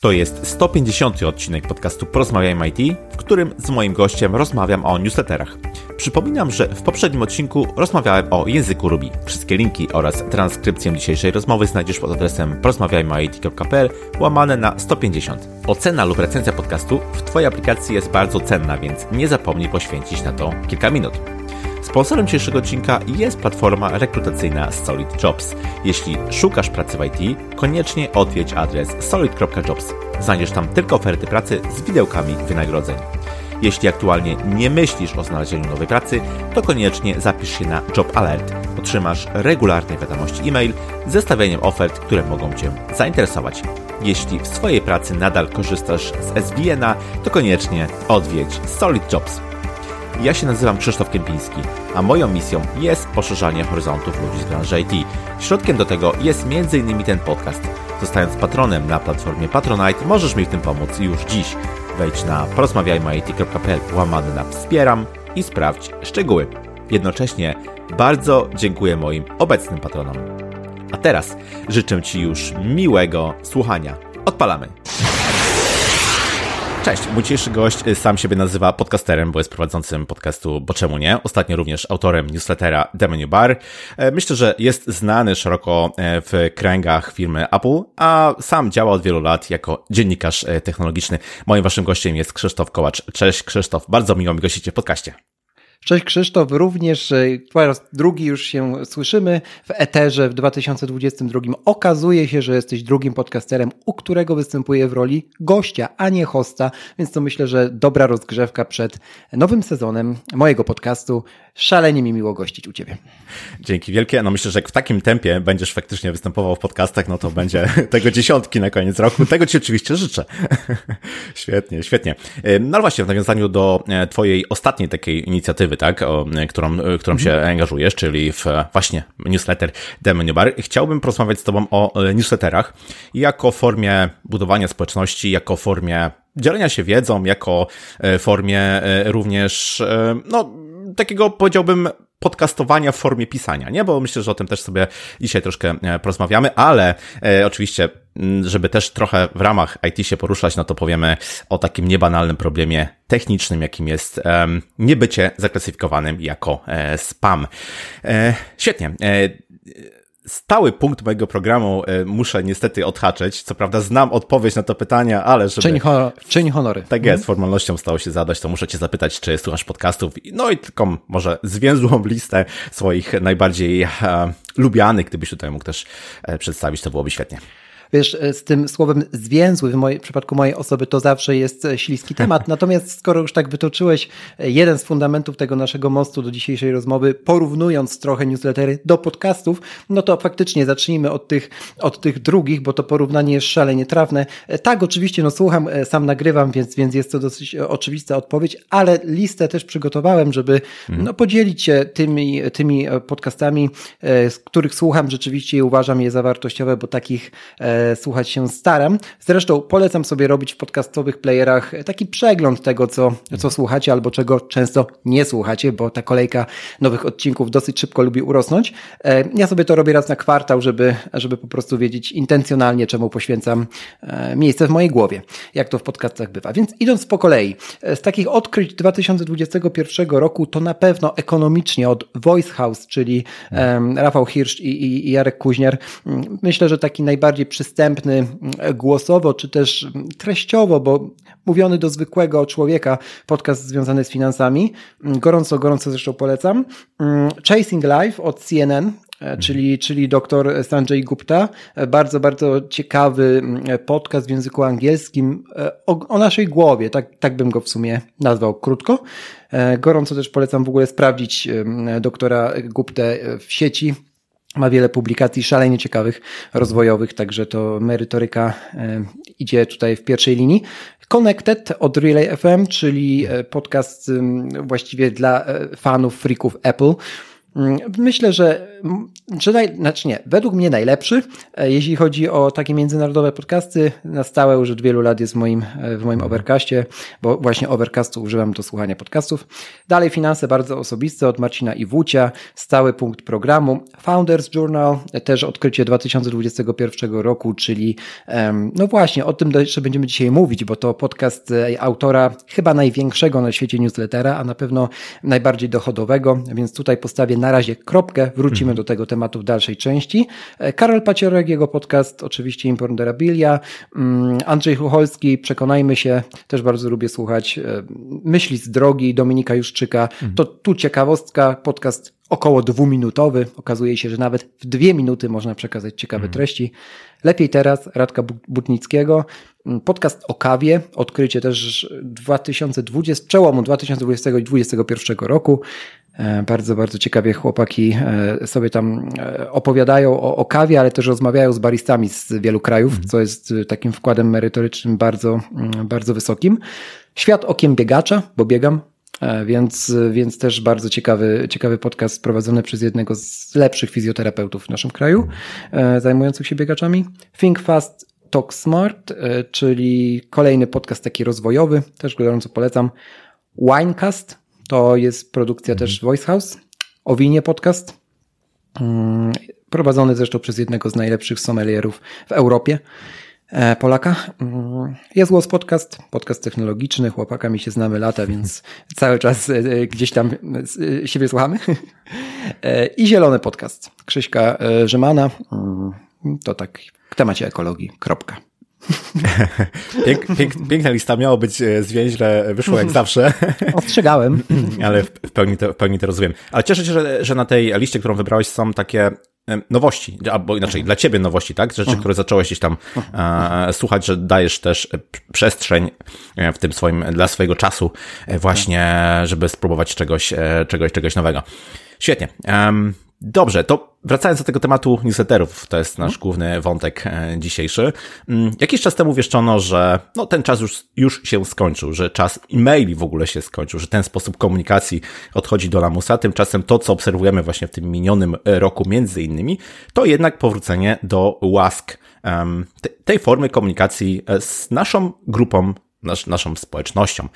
To jest 150. odcinek podcastu Porozmawiajmy IT, w którym z moim gościem rozmawiam o newsletterach. Przypominam, że w poprzednim odcinku rozmawiałem o języku Ruby. Wszystkie linki oraz transkrypcję dzisiejszej rozmowy znajdziesz pod adresem porozmawiajmyit.pl łamane na 150. Ocena lub recenzja podcastu w Twojej aplikacji jest bardzo cenna, więc nie zapomnij poświęcić na to kilka minut. Sponsorem dzisiejszego odcinka jest platforma rekrutacyjna Solid Jobs. Jeśli szukasz pracy w IT, koniecznie odwiedź adres solid.jobs. Znajdziesz tam tylko oferty pracy z widełkami wynagrodzeń. Jeśli aktualnie nie myślisz o znalezieniu nowej pracy, to koniecznie zapisz się na Job Alert. Otrzymasz regularne wiadomości e-mail z zestawieniem ofert, które mogą Cię zainteresować. Jeśli w swojej pracy nadal korzystasz z SVN-a, to koniecznie odwiedź Solid Jobs. Ja się nazywam Krzysztof Kępiński, a moją misją jest poszerzanie horyzontów ludzi z branży IT. Środkiem do tego jest m.in. ten podcast. Zostając patronem na platformie Patronite, możesz mi w tym pomóc już dziś. Wejdź na porozmawiajmyit.pl łamany na wspieram i sprawdź szczegóły. Jednocześnie bardzo dziękuję moim obecnym patronom. A teraz życzę Ci już miłego słuchania. Odpalamy! Cześć, mój dzisiejszy gość y, sam siebie nazywa podcasterem, bo jest prowadzącym podcastu Bo czemu nie? Ostatnio również autorem newslettera The Menu Bar. E, myślę, że jest znany szeroko e, w kręgach firmy Apple, a sam działa od wielu lat jako dziennikarz e, technologiczny. Moim waszym gościem jest Krzysztof Kołacz. Cześć Krzysztof, bardzo miło mi gościcie w podcaście. Cześć Krzysztof, również po raz drugi już się słyszymy w Eterze w 2022. Okazuje się, że jesteś drugim podcasterem, u którego występuję w roli gościa, a nie hosta, więc to myślę, że dobra rozgrzewka przed nowym sezonem mojego podcastu. Szalenie mi miło gościć u Ciebie. Dzięki wielkie. No myślę, że jak w takim tempie będziesz faktycznie występował w podcastach, no to będzie tego dziesiątki na koniec roku. Tego Ci oczywiście życzę. świetnie, świetnie. No właśnie, w nawiązaniu do e, Twojej ostatniej takiej inicjatywy, tak, o, e, którą, e, którą się mhm. angażujesz, czyli w właśnie newsletter The Menu Bar, chciałbym porozmawiać z Tobą o newsletterach jako formie budowania społeczności, jako formie dzielenia się wiedzą, jako formie również, no, takiego powiedziałbym podcastowania w formie pisania, nie? Bo myślę, że o tym też sobie dzisiaj troszkę e, porozmawiamy, ale e, oczywiście, żeby też trochę w ramach IT się poruszać, no to powiemy o takim niebanalnym problemie technicznym, jakim jest niebycie zaklasyfikowanym jako e, spam. E, świetnie. E, stały punkt mojego programu muszę niestety odhaczyć. Co prawda znam odpowiedź na to pytanie, ale żeby... Czyń, honor, czyń honory. Tak jest, mhm. formalnością stało się zadać, to muszę cię zapytać, czy słuchasz podcastów. No i tylko może zwięzłą listę swoich najbardziej e, lubianych, gdybyś tutaj mógł też przedstawić, to byłoby świetnie wiesz, e, z tym słowem zwięzły w, mojej, w przypadku mojej osoby to zawsze jest e, śliski temat. Natomiast skoro już tak wytoczyłeś e, jeden z fundamentów tego naszego mostu do dzisiejszej rozmowy, porównując trochę newslettery do podcastów, no to faktycznie zacznijmy od tych, od tych drugich, bo to porównanie jest szalenie trafne. Tak, oczywiście, no słucham, sam nagrywam, więc, więc jest to dosyć oczywista odpowiedź, ale listę też przygotowałem, żeby mhm. no, podzielić się tymi, tymi podcastami, z których słucham rzeczywiście i uważam je za wartościowe, bo takich słuchać się staram. Zresztą polecam sobie robić w podcastowych playerach taki przegląd tego, co, co słuchacie albo czego często nie słuchacie, bo ta kolejka nowych odcinków dosyć szybko lubi urosnąć. E, ja sobie to robię raz na kwartał, żeby, żeby po prostu wiedzieć intencjonalnie, czemu poświęcam e, miejsce w mojej głowie, jak to w podcastach bywa. Więc idąc po kolei, e, z takich odkryć 2021 roku to na pewno ekonomicznie od Voice House, czyli Rafał Hirsch i, Jarek Kuźniar, mm, myślę, że taki najbardziej przystępny przystępny mm, głosowo, czy też mm, treściowo, bo mówiony do zwykłego człowieka podcast związany z finansami. Mm, gorąco, gorąco zresztą polecam. Chasing Life od CNN, e, czyli, czyli dr Sanjay Gupta. E, bardzo, bardzo ciekawy podcast w języku angielskim e, o, o, naszej głowie, tak, tak bym go w sumie nazwał krótko. Gorąco też polecam w ogóle sprawdzić doktora Guptę w sieci ma wiele publikacji szalenie ciekawych, rozwojowych, także to merytoryka e, idzie tutaj w pierwszej linii. Connected od Relay FM, czyli e, podcast właściwie dla e, fanów, freaków Apple. Mm, myślę, że, że naj, znaczy nie, według mnie najlepszy, e, jeśli chodzi o takie międzynarodowe podcasty, na stałe już od wielu lat jest w moim, e, w moim Overcastie, bo właśnie Overcastu używam do słuchania podcastów. Dalej finanse bardzo osobiste od Marcina Iwucia, stały punkt programu. Founders Journal, też odkrycie 2021 roku, czyli no właśnie, o tym jeszcze będziemy dzisiaj mówić, bo to podcast e, autora chyba największego na świecie newslettera, a na pewno najbardziej dochodowego, więc tutaj postawię na razie kropkę, wrócimy mhm. do tego tematu w dalszej części. E, Karol Paciorek, jego podcast oczywiście Imponderabilia, mm, Andrzej Chucholski, Przekonajmy się, też bardzo lubię słuchać, e, Myśli z drogi Dominika Juszczyka, mhm. to tu ciekawostka, podcast około dwuminutowy. Okazuje się, że nawet w dwie minuty można przekazać ciekawe mhm. treści. Lepiej teraz Radka Butnickiego. Mm, podcast o kawie. Odkrycie też 2020, przełomu 2020 i 2021 roku. E, bardzo, bardzo ciekawie chłopaki e, sobie tam e, opowiadają o, o kawie, ale też rozmawiają z baristami z wielu krajów, mhm. co jest takim wkładem merytorycznym bardzo, mm, bardzo wysokim. Świat okiem biegacza, bo biegam, więc, więc też bardzo ciekawy, ciekawy podcast prowadzony przez jednego z lepszych fizjoterapeutów w naszym kraju, zajmujących się biegaczami. Think Fast, Talk Smart, czyli kolejny podcast taki rozwojowy, też gorąco polecam. Winecast, to jest produkcja mhm. też Voice House, o winie podcast, mm, prowadzony zresztą przez jednego z najlepszych sommelierów w Europie. E, Polaka. Mm, jest głos podcast, podcast technologiczny, chłopakami się znamy lata, więc cały czas e, gdzieś tam e, siebie słuchamy. I zielony podcast Krzyśka Rzymana. Mm, to tak w temacie ekologii. Kropka. Pięk, pięk, piękna lista, miało być e, zwięźle, wyszło jak zawsze. Ostrzegałem. Ale w pełni, to, w pełni to rozumiem. Ale cieszę się, że, że na tej liście, którą wybrałeś, są takie nowości, albo inaczej, dla ciebie nowości, tak? Rzeczy, które zacząłeś gdzieś tam e, słuchać, że dajesz też przestrzeń e, w tym swoim, dla swojego czasu właśnie, żeby spróbować czegoś, czegoś, czegoś nowego. Świetnie. Um, Dobrze, to wracając do tego tematu newsletterów, to jest nasz główny wątek e, dzisiejszy. Mm, jakiś czas temu wieszczono, że no, ten czas już, już się skończył, że czas e-maili w ogóle się skończył, że ten sposób komunikacji odchodzi do lamusa. Tymczasem to, co obserwujemy właśnie w tym minionym e, roku między innymi, to jednak powrócenie do łask tej formy komunikacji e, z naszą grupą nasz, naszą społecznością.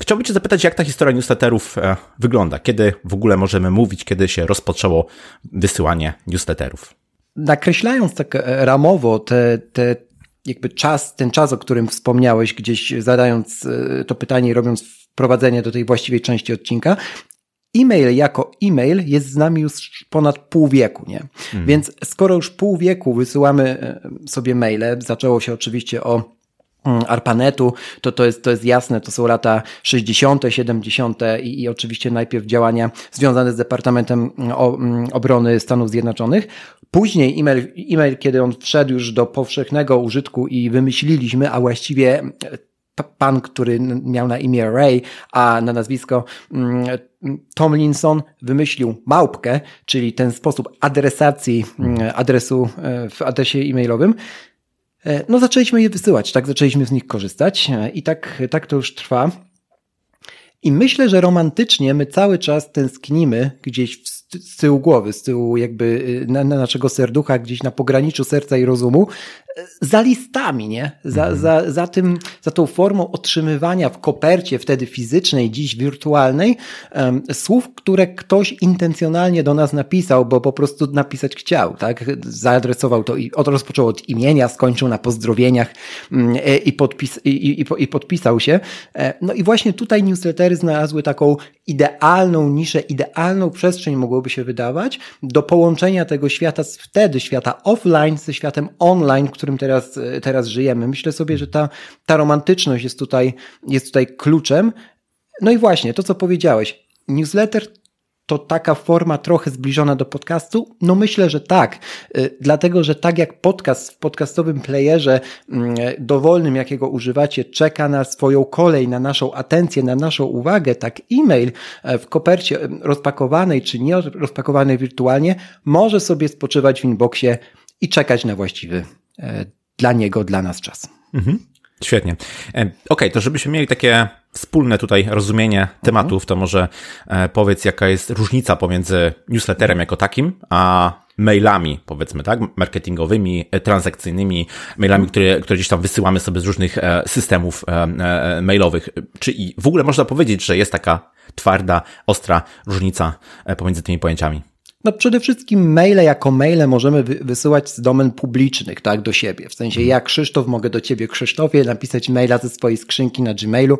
Chciałbym Cię zapytać, jak ta historia newsletterów e, wygląda? Kiedy w ogóle możemy mówić, kiedy się rozpoczęło wysyłanie newsletterów? Nakreślając tak e, ramowo te, te jakby czas, ten czas, o którym wspomniałeś, gdzieś zadając e, to pytanie i robiąc wprowadzenie do tej właściwej części odcinka, e-mail jako e-mail jest z nami już ponad pół wieku, nie? Mhm. Więc skoro już pół wieku wysyłamy sobie maile, zaczęło się oczywiście o ARPANETu, to, to, jest, to jest jasne, to są lata 60., 70. I, i oczywiście najpierw działania związane z Departamentem mm, mm, Obrony Stanów Zjednoczonych. Później e-mail, e-mail, kiedy on wszedł już do powszechnego użytku i wymyśliliśmy, a właściwie pan, który miał na imię Ray, a na nazwisko Tomlinson wymyślił małpkę, czyli ten sposób adresacji adresu e, w adresie e-mailowym, E, no zaczęliśmy je wysyłać, tak, zaczęliśmy z nich korzystać e, i tak, tak to już trwa. I myślę, że romantycznie my cały czas tęsknimy gdzieś z tyłu głowy, z tyłu jakby y, na, na naszego serducha, gdzieś na pograniczu serca i rozumu, za listami, nie? Za, mhm. za, za tym, za tą formą otrzymywania w kopercie, wtedy fizycznej, dziś wirtualnej, um, słów, które ktoś intencjonalnie do nas napisał, bo po prostu napisać chciał, tak? Zaadresował to i od, rozpoczął od imienia, skończył na pozdrowieniach um, i, podpis, i, i, i podpisał się. E, no i właśnie tutaj newslettery znalazły taką idealną niszę, idealną przestrzeń mogłoby się wydawać do połączenia tego świata z wtedy, świata offline ze światem online, którym teraz, teraz żyjemy. Myślę sobie, że ta, ta romantyczność jest tutaj, jest tutaj kluczem. No i właśnie, to co powiedziałeś. Newsletter to taka forma trochę zbliżona do podcastu? No myślę, że tak. Y, dlatego, że tak jak podcast w podcastowym playerze mm, dowolnym, jakiego używacie, czeka na swoją kolej, na naszą atencję, na naszą uwagę, tak e-mail e, w kopercie rozpakowanej czy nie rozpakowanej wirtualnie może sobie spoczywać w inboxie i czekać na właściwy E, dla niego, dla nas czas. Mhm. Świetnie. E, okej, okay, to żebyśmy mieli takie wspólne tutaj rozumienie tematów, to może e, powiedz, jaka jest różnica pomiędzy newsletterem jako takim, a mailami, powiedzmy, tak, marketingowymi, e, transakcyjnymi, mailami, które, które gdzieś tam wysyłamy sobie z różnych e, systemów mailowych. Czy i w ogóle można powiedzieć, że jest taka twarda, ostra różnica pomiędzy tymi pojęciami? No przede wszystkim maile jako maile możemy wysyłać z domen publicznych, tak, do siebie. W sensie ja Krzysztof mogę do ciebie Krzysztofie napisać maila ze swojej skrzynki na Gmailu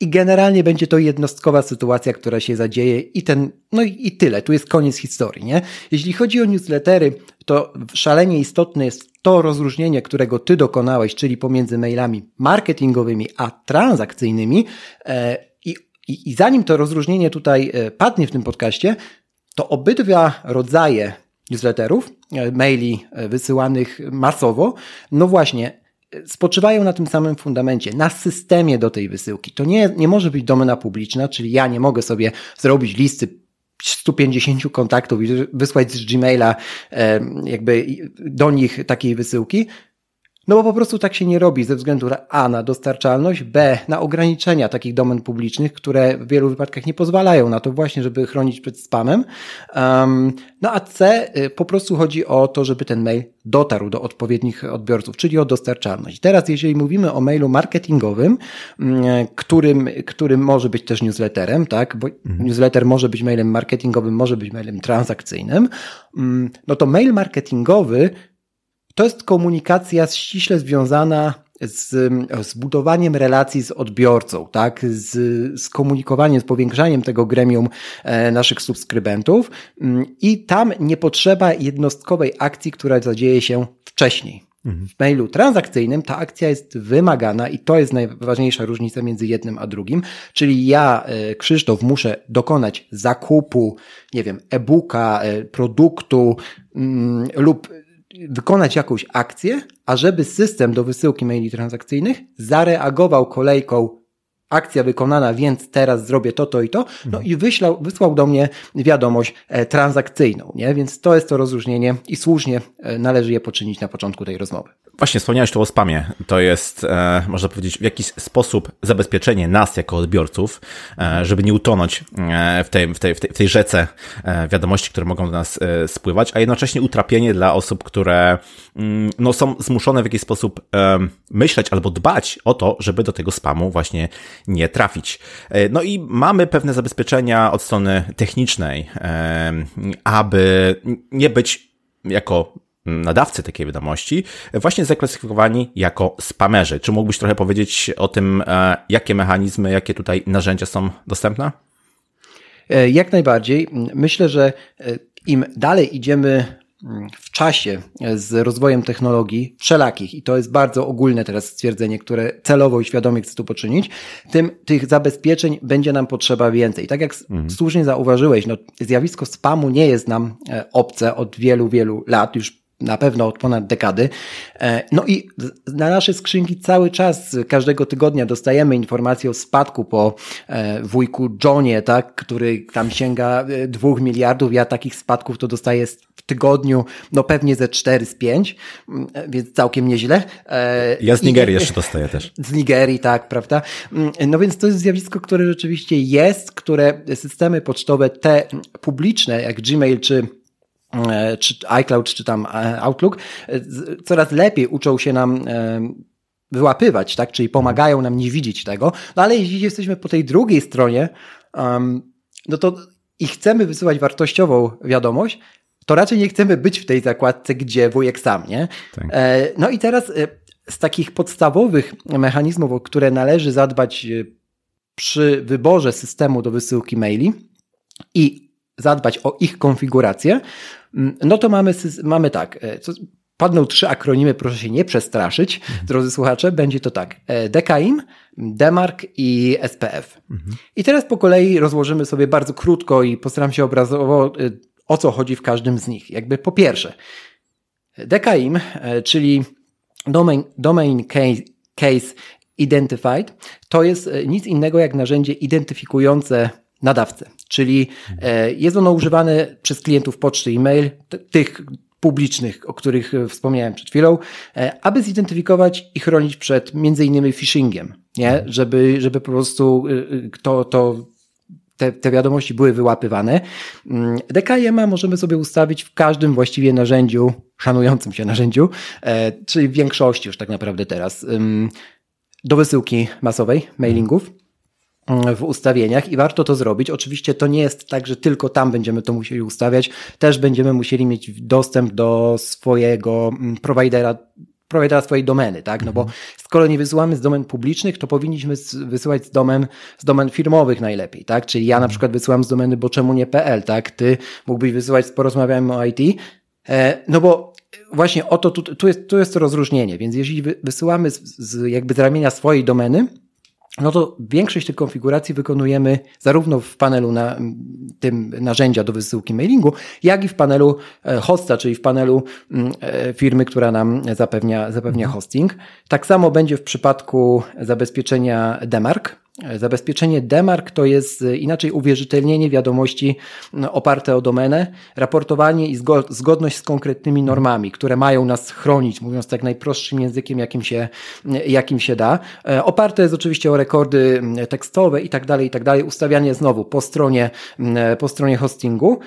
i generalnie będzie to jednostkowa sytuacja, która się zadzieje i ten, no i, tyle, tu jest koniec historii, nie? Jeśli chodzi o newslettery, to szalenie istotne jest to rozróżnienie, którego ty dokonałeś, czyli pomiędzy mailami marketingowymi a transakcyjnymi. E, I, i, I zanim to rozróżnienie tutaj e, padnie w tym podcaście, to obydwa rodzaje newsletterów, e, maili wysyłanych masowo, no właśnie, spoczywają na tym samym fundamencie, na systemie do tej wysyłki. To nie, nie może być domena publiczna, czyli ja nie mogę sobie zrobić listy 150 kontaktów i wysłać z Gmaila jakby do nich takiej wysyłki, no bo po prostu tak się nie robi ze względu A na dostarczalność, B na ograniczenia takich domen publicznych, które w wielu wypadkach nie pozwalają na to właśnie, żeby chronić przed spamem. Um, no a C y, po prostu chodzi o to, żeby ten mail dotarł do odpowiednich odbiorców, czyli o dostarczalność. Teraz jeżeli mówimy o mailu marketingowym, mm, którym, którym może być też newsletterem, tak, bo mhm. newsletter może być mailem marketingowym, może być mailem transakcyjnym, mm, no to mail marketingowy to jest komunikacja ściśle związana z, z budowaniem relacji z odbiorcą, tak? z, z komunikowaniem, z powiększaniem tego gremium e, naszych subskrybentów mm, i tam nie potrzeba jednostkowej akcji, która zadzieje się wcześniej. Mhm. W mailu transakcyjnym ta akcja jest wymagana i to jest najważniejsza różnica między jednym a drugim. Czyli ja, e, Krzysztof, muszę dokonać zakupu, nie wiem, e-booka, e, produktu mm, lub wykonać jakąś akcję, a żeby system do wysyłki maili transakcyjnych zareagował kolejką akcja wykonana, więc teraz zrobię to, to i to, no i wyślał, wysłał do mnie wiadomość e, transakcyjną, nie? Więc to jest to rozróżnienie i słusznie e, należy je poczynić na początku tej rozmowy. Właśnie wspomniałeś tu o spamie. To jest, e, można powiedzieć, w jakiś sposób zabezpieczenie nas jako odbiorców, e, żeby nie utonąć e, w tej, w tej, w tej, w tej rzece wiadomości, które mogą do nas spływać, a jednocześnie utrapienie dla osób, które mm, no, są zmuszone w jakiś sposób e, myśleć albo dbać o to, żeby do tego spamu właśnie nie trafić. No i mamy pewne zabezpieczenia od strony technicznej, aby nie być jako nadawcy takiej wiadomości właśnie zaklasyfikowani jako spamerzy. Czy mógłbyś trochę powiedzieć o tym, e, jakie mechanizmy, jakie tutaj narzędzia są dostępne? E, jak najbardziej. Myślę, że e, im dalej idziemy w czasie z rozwojem technologii wszelakich, i to jest bardzo ogólne teraz stwierdzenie, które celowo i świadomie chcę tu poczynić, tym tych zabezpieczeń będzie nam potrzeba więcej. Tak jak mhm. słusznie zauważyłeś, no, zjawisko spamu nie jest nam obce od wielu, wielu lat, już na pewno od ponad dekady. E, no i na nasze skrzynki cały czas, każdego tygodnia dostajemy informacje o spadku po e, wujku Johnie, tak, który tam sięga e, dwóch miliardów. Ja takich spadków to dostaję tygodniu, no pewnie ze 4 z 5, mm, więc całkiem nieźle. Ja z Nigerii I, jeszcze dostaję też. Z Nigerii, tak, prawda? Mm, no więc to jest zjawisko, które rzeczywiście jest, które systemy pocztowe, te publiczne, jak Gmail czy E, czy iCloud, czy tam e, Outlook, e, coraz lepiej uczą się nam wyłapywać, tak? Czyli pomagają nam nie widzieć tego. No ale jeśli jesteśmy po tej drugiej stronie, no to i chcemy wysyłać wartościową wiadomość, to raczej nie chcemy być w tej zakładce, gdzie wujek sam, nie? Tak. No i teraz z takich podstawowych mechanizmów, o które należy zadbać przy wyborze systemu do wysyłki maili i zadbać o ich konfigurację, Mm, no to mamy, mamy tak. E, padną trzy akronimy, proszę się nie przestraszyć, mhm. drodzy słuchacze. Będzie to tak. E, DKIM, DEMARK i SPF. Mhm. I teraz po kolei rozłożymy sobie bardzo krótko i postaram się obrazowo, e, o co chodzi w każdym z nich. Jakby po pierwsze, DKIM, czyli Domain, domain case, case Identified, to jest nic innego jak narzędzie identyfikujące nadawcę. Czyli e, jest ono używane przez klientów poczty e-mail, tych publicznych, o których wspomniałem przed chwilą, aby zidentyfikować i chronić przed między innymi phishingiem, nie? Żeby, żeby po prostu to, to te, te wiadomości były wyłapywane. Mm, DKIM możemy sobie ustawić w każdym właściwie narzędziu, szanującym się narzędziu, e, czyli w większości już tak naprawdę teraz, do wysyłki masowej mailingów w ustawieniach i warto to zrobić. Oczywiście to nie jest tak, że tylko tam będziemy to musieli ustawiać, też będziemy musieli mieć dostęp do swojego mm, prowajdera swojej domeny, tak? No bo mhm. skoro nie wysyłamy z domen publicznych, to powinniśmy wysyłać z domen, z domen firmowych najlepiej, tak? Czyli ja na mhm. przykład wysyłam z domeny, bo czemu nie PL, tak? Ty mógłbyś wysyłać z porozmawiamy o IT, e, no bo właśnie oto tu, tu, jest, tu jest to rozróżnienie, więc jeżeli wysyłamy z, z jakby z ramienia swojej domeny, no to większość tych konfiguracji wykonujemy zarówno w panelu na tym narzędzia do wysyłki mailingu, jak i w panelu e, hosta, czyli w panelu e, firmy, która nam zapewnia, zapewnia mhm. hosting. Tak samo będzie w przypadku zabezpieczenia Demark, Zabezpieczenie DEMARK to jest e, inaczej uwierzytelnienie wiadomości oparte o domenę, raportowanie i zgodność z konkretnymi normami, które mają nas chronić, mówiąc tak najprostszym językiem, jakim się, jakim się da. E, oparte jest oczywiście o rekordy tekstowe i tak dalej, i tak dalej. Ustawianie znowu po stronie, po stronie hostingu.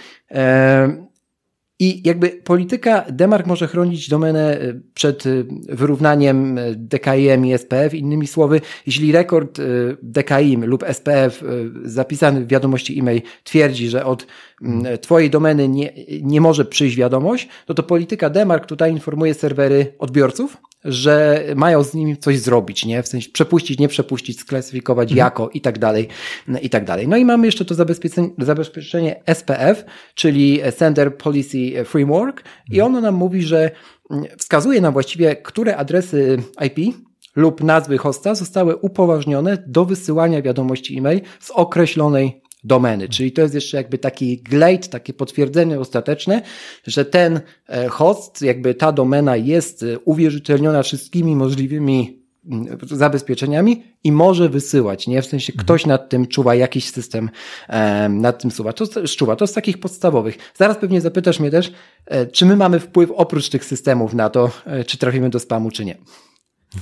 I jakby polityka Demark może chronić domenę e, przed e, wyrównaniem e, DKIM i SPF. Innymi słowy, jeśli rekord DKIM lub SPF zapisany w wiadomości e-mail twierdzi, że od Twojej domeny nie, nie może przyjść wiadomość, no to polityka Demark tutaj informuje serwery odbiorców, że mają z nim coś zrobić, nie? W sensie przepuścić, nie przepuścić, sklasyfikować mhm. jako i tak dalej, i tak dalej. No i mamy jeszcze to zabezpieczenie, zabezpieczenie SPF, czyli Sender Policy Framework i mhm. ono nam mówi, że wskazuje nam właściwie, które adresy IP lub nazwy hosta zostały upoważnione do wysyłania wiadomości e-mail z określonej domeny. Czyli to jest jeszcze jakby taki glade, takie potwierdzenie ostateczne, że ten e, host, jakby ta domena jest e, uwierzytelniona wszystkimi możliwymi mm, zabezpieczeniami i może wysyłać, nie? W sensie mhm. ktoś nad tym czuwa, jakiś system nad tym czuwa. To, czuwa. To z takich podstawowych. Zaraz pewnie zapytasz mnie też, e, czy my mamy wpływ oprócz tych systemów na to, czy trafimy do spamu, czy nie.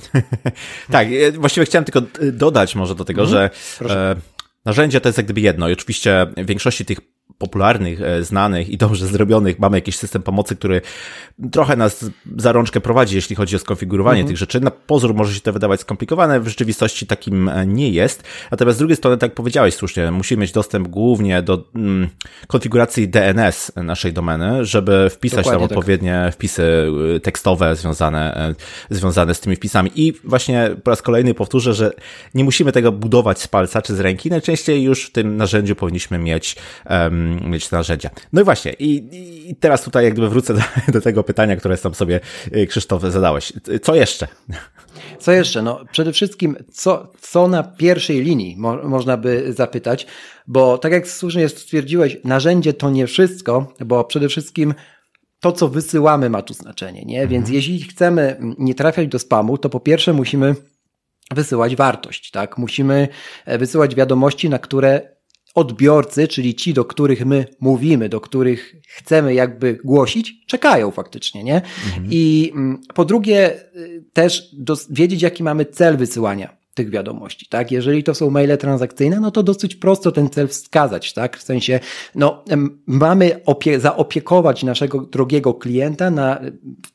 tak, właściwie chciałem tylko dodać może do tego, mhm. że Proszę. Narzędzia to jest jak gdyby jedno i oczywiście w większości tych popularnych, e, znanych i dobrze zrobionych mamy jakiś system pomocy, który trochę nas za rączkę prowadzi, jeśli chodzi o skonfigurowanie mhm. tych rzeczy. Na pozór może się to wydawać skomplikowane, w rzeczywistości takim e, nie jest. Natomiast z drugiej strony, tak jak powiedziałeś słusznie, musimy mieć dostęp głównie do mm, konfiguracji DNS naszej domeny, żeby wpisać Dokładnie tam tak. odpowiednie wpisy e, tekstowe związane, związane z tymi wpisami. I właśnie po raz kolejny powtórzę, że nie musimy tego budować z palca czy z ręki. Najczęściej już w tym narzędziu powinniśmy mieć um, mieć narzędzia. No i właśnie, i, i teraz tutaj jak gdyby wrócę do, do, tego pytania, które sam sobie y, Krzysztof zadałeś. Co jeszcze? Co jeszcze? No, przede wszystkim, co, co na pierwszej linii mo można by zapytać, bo tak jak słusznie stwierdziłeś, narzędzie to nie wszystko, bo przede wszystkim to, co wysyłamy, ma tu znaczenie, nie? Mhm. Więc jeśli chcemy nie trafiać do spamu, to po pierwsze musimy wysyłać wartość, tak? Musimy e, wysyłać wiadomości, na które odbiorcy, czyli ci, do których my mówimy, do których chcemy jakby głosić, czekają faktycznie, nie? Mhm. I mm, po drugie, y, też wiedzieć, jaki mamy cel wysyłania tych wiadomości, tak? Jeżeli to są maile transakcyjne, no to dosyć prosto ten cel wskazać, tak? W sensie, no, mamy opie zaopiekować naszego drogiego klienta na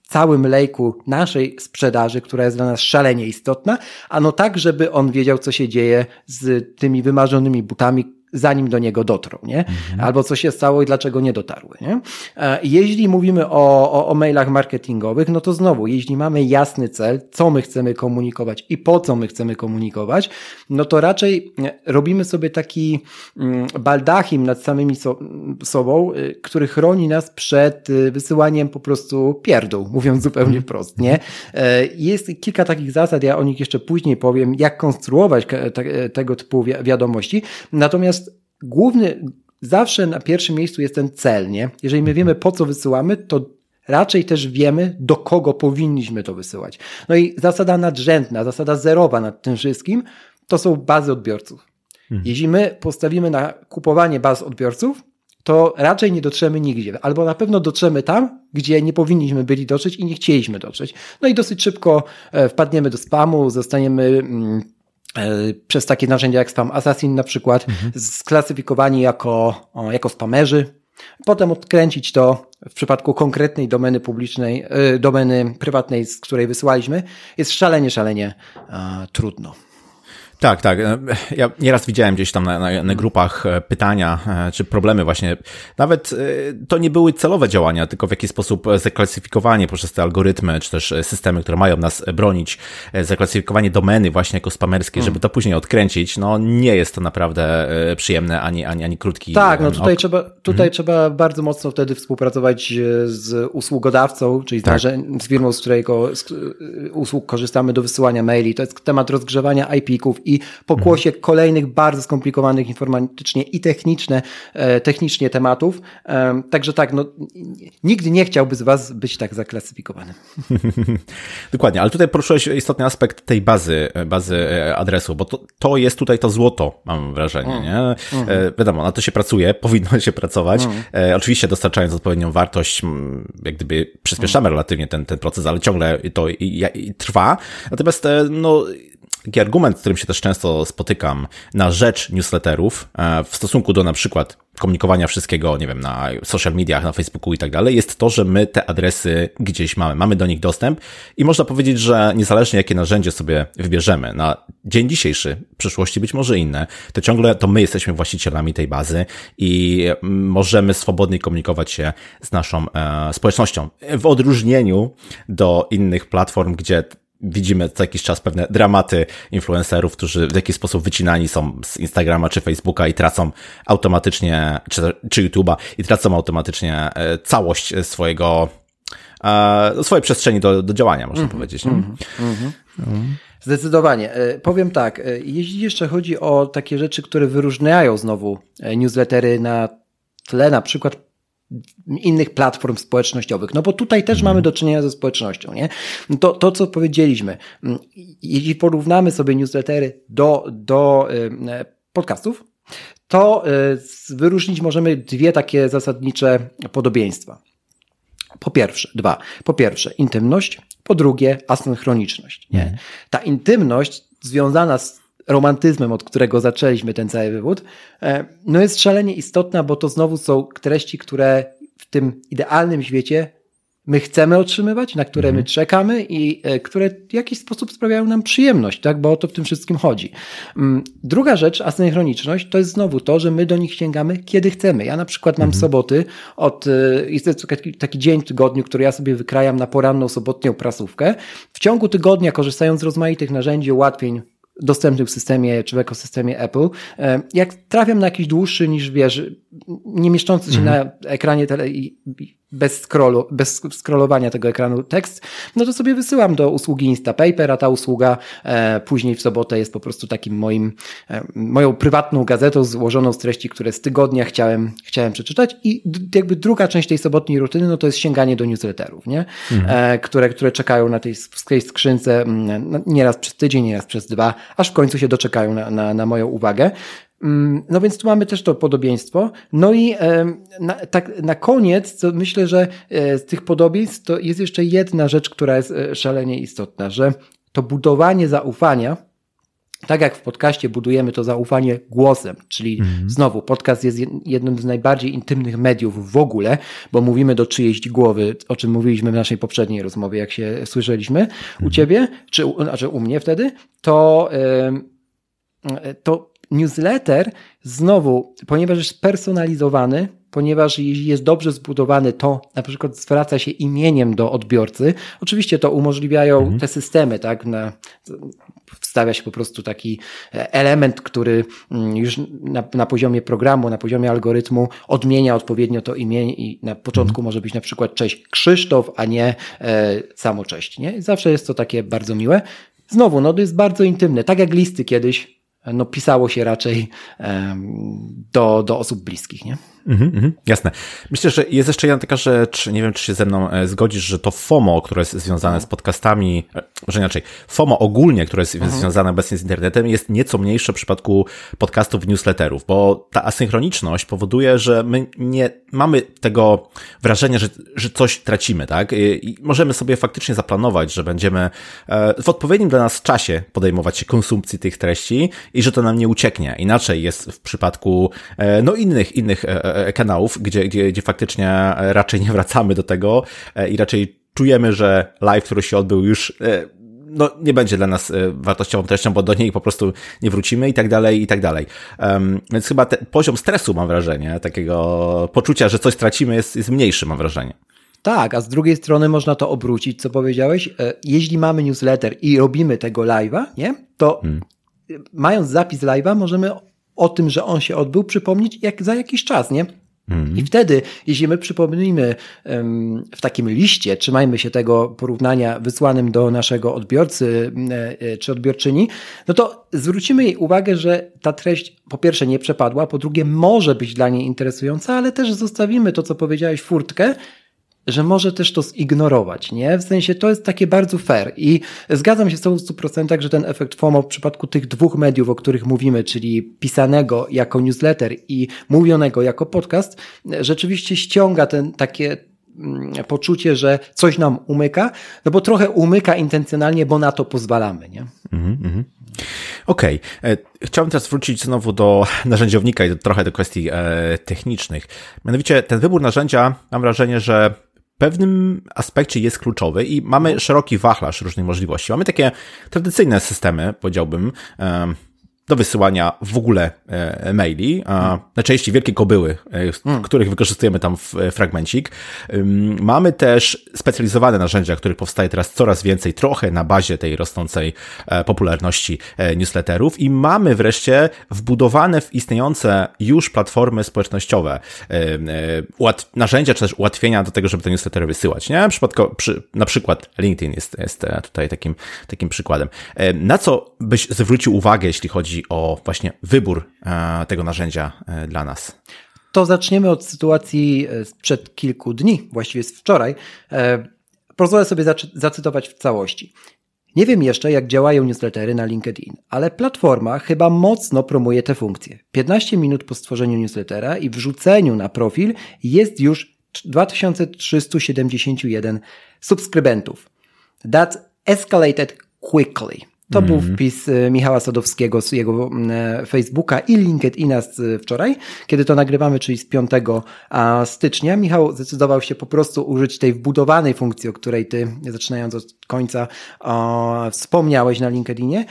całym lejku naszej sprzedaży, która jest dla nas szalenie istotna, a no tak, żeby on wiedział, co się dzieje z tymi wymarzonymi butami, zanim do niego dotrą, nie? Mhm. Albo co się stało i dlaczego nie dotarły, nie? E, jeśli mówimy o, o, o mailach marketingowych, no to znowu, jeśli mamy jasny cel, co my chcemy komunikować i po co my chcemy komunikować, no to raczej e, robimy sobie taki mm, baldachim nad samymi so, sobą, e, który chroni nas przed wysyłaniem po prostu pierdół, mówiąc zupełnie mhm. wprost, nie? Jest kilka takich zasad, ja o nich jeszcze później powiem, jak konstruować te, tego typu wiadomości, natomiast główny, zawsze na pierwszym miejscu jest ten cel, nie? Jeżeli my wiemy, po co wysyłamy, to raczej też wiemy, do kogo powinniśmy to wysyłać. No i zasada nadrzędna, zasada zerowa nad tym wszystkim, to są bazy odbiorców. Mhm. Jeśli my postawimy na kupowanie baz odbiorców, to raczej nie dotrzemy nigdzie. Albo na pewno dotrzemy tam, gdzie nie powinniśmy byli dotrzeć i nie chcieliśmy dotrzeć. No i dosyć szybko e, wpadniemy do spamu, zostaniemy mm, przez takie narzędzia jak Spam Assassin na przykład mhm. sklasyfikowani jako, jako spamerzy. Potem odkręcić to w przypadku konkretnej domeny publicznej, e, domeny prywatnej, z której wysyłaliśmy, jest szalenie, szalenie trudno. Tak, tak. E, ja nieraz widziałem gdzieś tam na, na, na, grupach e, pytania, e, czy problemy właśnie. Nawet to nie były celowe działania, tylko w jaki sposób zaklasyfikowanie poprzez te algorytmy, czy też systemy, które mają nas bronić, zaklasyfikowanie domeny właśnie jako spamerskie, mm. żeby to później odkręcić, no nie jest to naprawdę przyjemne, ani, ani, ani krótki. Tak, no tutaj, ok. trzeba, tutaj mm. trzeba bardzo mocno wtedy współpracować z usługodawcą, czyli tak. z firmą, z którego z usług korzystamy do wysyłania maili. To jest temat rozgrzewania IP-ków i pokłosie mhm. kolejnych bardzo skomplikowanych informatycznie i techniczne, e, technicznie tematów. E, także tak, no, nigdy nie chciałby z Was być tak zaklasyfikowany. Dokładnie, ale tutaj poruszyłeś istotny aspekt tej bazy, bazy e, adresu, bo to, to jest tutaj to złoto, mam wrażenie, mm. nie? Mm. Wiadomo, na to się pracuje, powinno się pracować. Mm. Oczywiście dostarczając odpowiednią wartość, jak gdyby przyspieszamy mm. relatywnie ten, ten proces, ale ciągle to i, i trwa. Natomiast, no, taki argument, z którym się też często spotykam na rzecz newsletterów e, w stosunku do na przykład komunikowania wszystkiego, nie wiem, na social mediach, na Facebooku i tak dalej, jest to, że my te adresy gdzieś mamy, mamy do nich dostęp i można powiedzieć, że niezależnie jakie narzędzie sobie wybierzemy na dzień dzisiejszy, w przyszłości być może inne, to ciągle to my jesteśmy właścicielami tej bazy i możemy swobodnie komunikować się z naszą e, społecznością. W odróżnieniu do innych platform, gdzie widzimy co jakiś czas pewne dramaty influencerów, którzy w jakiś sposób wycinani są z Instagrama czy Facebooka i tracą automatycznie, czy, czy YouTube'a i tracą automatycznie e, całość swojego, e, swojej przestrzeni do, do działania, można mm -hmm, powiedzieć. Mm -hmm. Mm. Zdecydowanie. E, powiem tak, jeśli jeszcze chodzi o takie rzeczy, które wyróżniają znowu newslettery na tle na przykład innych platform społecznościowych. No bo tutaj też mamy do czynienia ze społecznością, nie? To, to co powiedzieliśmy, mm, jeśli porównamy sobie newslettery do, do e, podcastów, to e, wyróżnić możemy dwie takie zasadnicze podobieństwa. Po pierwsze, dwa. Po pierwsze, intymność, po drugie, asynchroniczność. Nie? Ta intymność związana z romantyzmem, od którego zaczęliśmy ten cały wywód, e, no jest szalenie istotna, bo to znowu są treści, które w tym idealnym świecie my chcemy otrzymywać, na które my mhm. czekamy i e, które w jakiś sposób sprawiają nam przyjemność, tak? bo o to w tym wszystkim chodzi. Mm, druga rzecz, asynchroniczność, to jest znowu to, że my do nich sięgamy, kiedy chcemy. Ja na przykład mam mhm. soboty, od, e, jest taki, taki dzień w tygodniu, który ja sobie wykrajam na poranną sobotnią prasówkę. W ciągu tygodnia, korzystając z rozmaitych narzędzi, ułatwień, dostępnych w systemie czy w ekosystemie Apple. E, jak trafiam na jakiś dłuższy niż wiesz, nie mieszczący się mhm. na ekranie tele i bez, scrollu, bez scrollowania tego ekranu tekst, no to sobie wysyłam do usługi Instapaper, a ta usługa e, później w sobotę jest po prostu takim moim, e, moją prywatną gazetą złożoną z treści, które z tygodnia chciałem, chciałem przeczytać i jakby druga część tej sobotniej rutyny, no to jest sięganie do newsletterów, nie? Mhm. E, które, które czekają na tej, tej skrzynce mm, no, nieraz przez tydzień, nieraz przez dwa, aż w końcu się doczekają na, na, na moją uwagę. Mm, no więc tu mamy też to podobieństwo. No i na, tak na koniec, to myślę, że e, z tych podobieństw to jest jeszcze jedna rzecz, która jest e, szalenie istotna, że to budowanie zaufania, tak jak w podcaście budujemy to zaufanie głosem, czyli mhm. znowu podcast jest jednym z najbardziej intymnych mediów w ogóle, bo mówimy do czyjejś głowy, o czym mówiliśmy w naszej poprzedniej rozmowie, jak się słyszeliśmy mhm. u ciebie, czy znaczy u mnie wtedy, to, to newsletter znowu, ponieważ jest personalizowany, ponieważ jeśli jest dobrze zbudowany, to na przykład zwraca się imieniem do odbiorcy. Oczywiście to umożliwiają mhm. te systemy, tak? Na, wstawia się po prostu taki element, który mm, już na, na poziomie programu, na poziomie algorytmu odmienia odpowiednio to imię i na początku mhm. może być na przykład cześć Krzysztof, a nie e, samo cześć. Nie? I zawsze jest to takie bardzo miłe. Znowu, no to jest bardzo intymne, tak jak listy kiedyś no, pisało się raczej do, do osób bliskich. Nie? Mhm, mhm, jasne. Myślę, że jest jeszcze jedna taka rzecz, nie wiem, czy się ze mną e, zgodzisz, że to FOMO, które jest związane z podcastami, e, może inaczej, FOMO ogólnie, które jest mhm. związane obecnie z internetem, jest nieco mniejsze w przypadku podcastów, newsletterów, bo ta asynchroniczność powoduje, że my nie mamy tego wrażenia, że, że coś tracimy, tak? I możemy sobie faktycznie zaplanować, że będziemy e, w odpowiednim dla nas czasie podejmować się konsumpcji tych treści i że to nam nie ucieknie. Inaczej jest w przypadku, no innych, innych kanałów, gdzie, gdzie, gdzie faktycznie raczej nie wracamy do tego e, i raczej czujemy, że live, który się odbył już e, no, nie będzie dla nas wartościową treścią, bo do niej po prostu nie wrócimy i tak dalej, i tak dalej. Um, więc chyba ten poziom stresu, mam wrażenie, takiego poczucia, że coś stracimy jest, jest mniejszy, mam wrażenie. Tak, a z drugiej strony można to obrócić, co powiedziałeś. Jeśli mamy newsletter i robimy tego live'a, nie, to hmm. mając zapis live'a możemy o tym, że on się odbył, przypomnieć jak za jakiś czas, nie? Mhm. I wtedy, jeśli my przypomnimy w takim liście, trzymajmy się tego porównania wysłanym do naszego odbiorcy e, e, czy odbiorczyni, no to zwrócimy jej uwagę, że ta treść po pierwsze nie przepadła, po drugie może być dla niej interesująca, ale też zostawimy to, co powiedziałeś, furtkę, że może też to zignorować, nie? W sensie to jest takie bardzo fair i zgadzam się w 100%, że ten efekt FOMO w przypadku tych dwóch mediów, o których mówimy, czyli pisanego jako newsletter i mówionego jako podcast, rzeczywiście ściąga ten takie mm, poczucie, że coś nam umyka, no bo trochę umyka intencjonalnie, bo na to pozwalamy, nie? Mm -hmm. Okej. Okay. E, chciałbym teraz wrócić znowu do narzędziownika i do, trochę do kwestii e, technicznych. Mianowicie ten wybór narzędzia, mam wrażenie, że pewnym aspekcie jest kluczowy i mamy szeroki wachlarz różnych możliwości. Mamy takie tradycyjne systemy, powiedziałbym, do wysyłania w ogóle e, maili, a najczęściej wielkie kobyły, e, hmm. których wykorzystujemy tam w e, fragmencik. Mamy też specjalizowane narzędzia, których powstaje teraz coraz więcej, trochę na bazie tej rosnącej popularności newsletterów i mamy wreszcie wbudowane w istniejące już platformy społecznościowe narzędzia, czy też ułatwienia do tego, żeby te newslettery wysyłać. Nie? Przypadko, przy, na przykład LinkedIn jest, jest tutaj takim, takim przykładem. Na co byś zwrócił uwagę, jeśli chodzi o właśnie wybór e, tego narzędzia e, dla nas? To zaczniemy od sytuacji e, sprzed kilku dni, właściwie z wczoraj. Pozwolę sobie zacytować w całości. Nie wiem jeszcze, jak działają newslettery na LinkedIn, ale platforma chyba mocno promuje te funkcje. 15 minut po stworzeniu newslettera i wrzuceniu na profil jest już 2371 subskrybentów. That escalated quickly. To był mhm. wpis y, Michała Sadowskiego z jego mm, Facebooka i LinkedIna z y, wczoraj, kiedy to nagrywamy, czyli z 5 stycznia. Michał zdecydował się po prostu użyć tej wbudowanej funkcji, o której ty, zaczynając od końca, o, wspomniałeś na LinkedInie.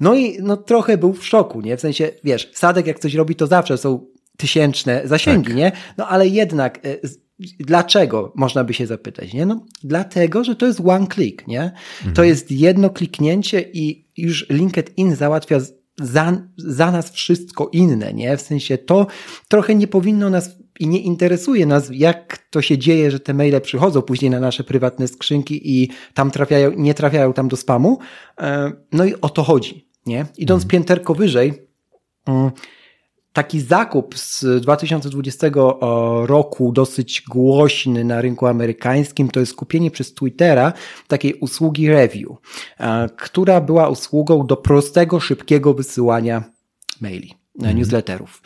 No i no, trochę był w szoku, nie? W sensie, wiesz, Sadek jak coś robi, to zawsze są tysięczne zasięgi, tak. nie? No ale jednak y, Dlaczego? Można by się zapytać, nie? No, dlatego, że to jest one click, nie? Mhm. To jest jedno kliknięcie i już LinkedIn załatwia za, za nas wszystko inne, nie? W sensie to trochę nie powinno nas i nie interesuje nas, jak to się dzieje, że te maile przychodzą później na nasze prywatne skrzynki i tam trafiają, nie trafiają tam do spamu. E, no i o to chodzi, nie? Idąc mhm. pięterko wyżej, mm, taki zakup z 2020 roku, dosyć głośny na rynku amerykańskim, to jest kupienie przez Twittera takiej usługi review, e, która była usługą do prostego, szybkiego wysyłania maili, mm. newsletterów.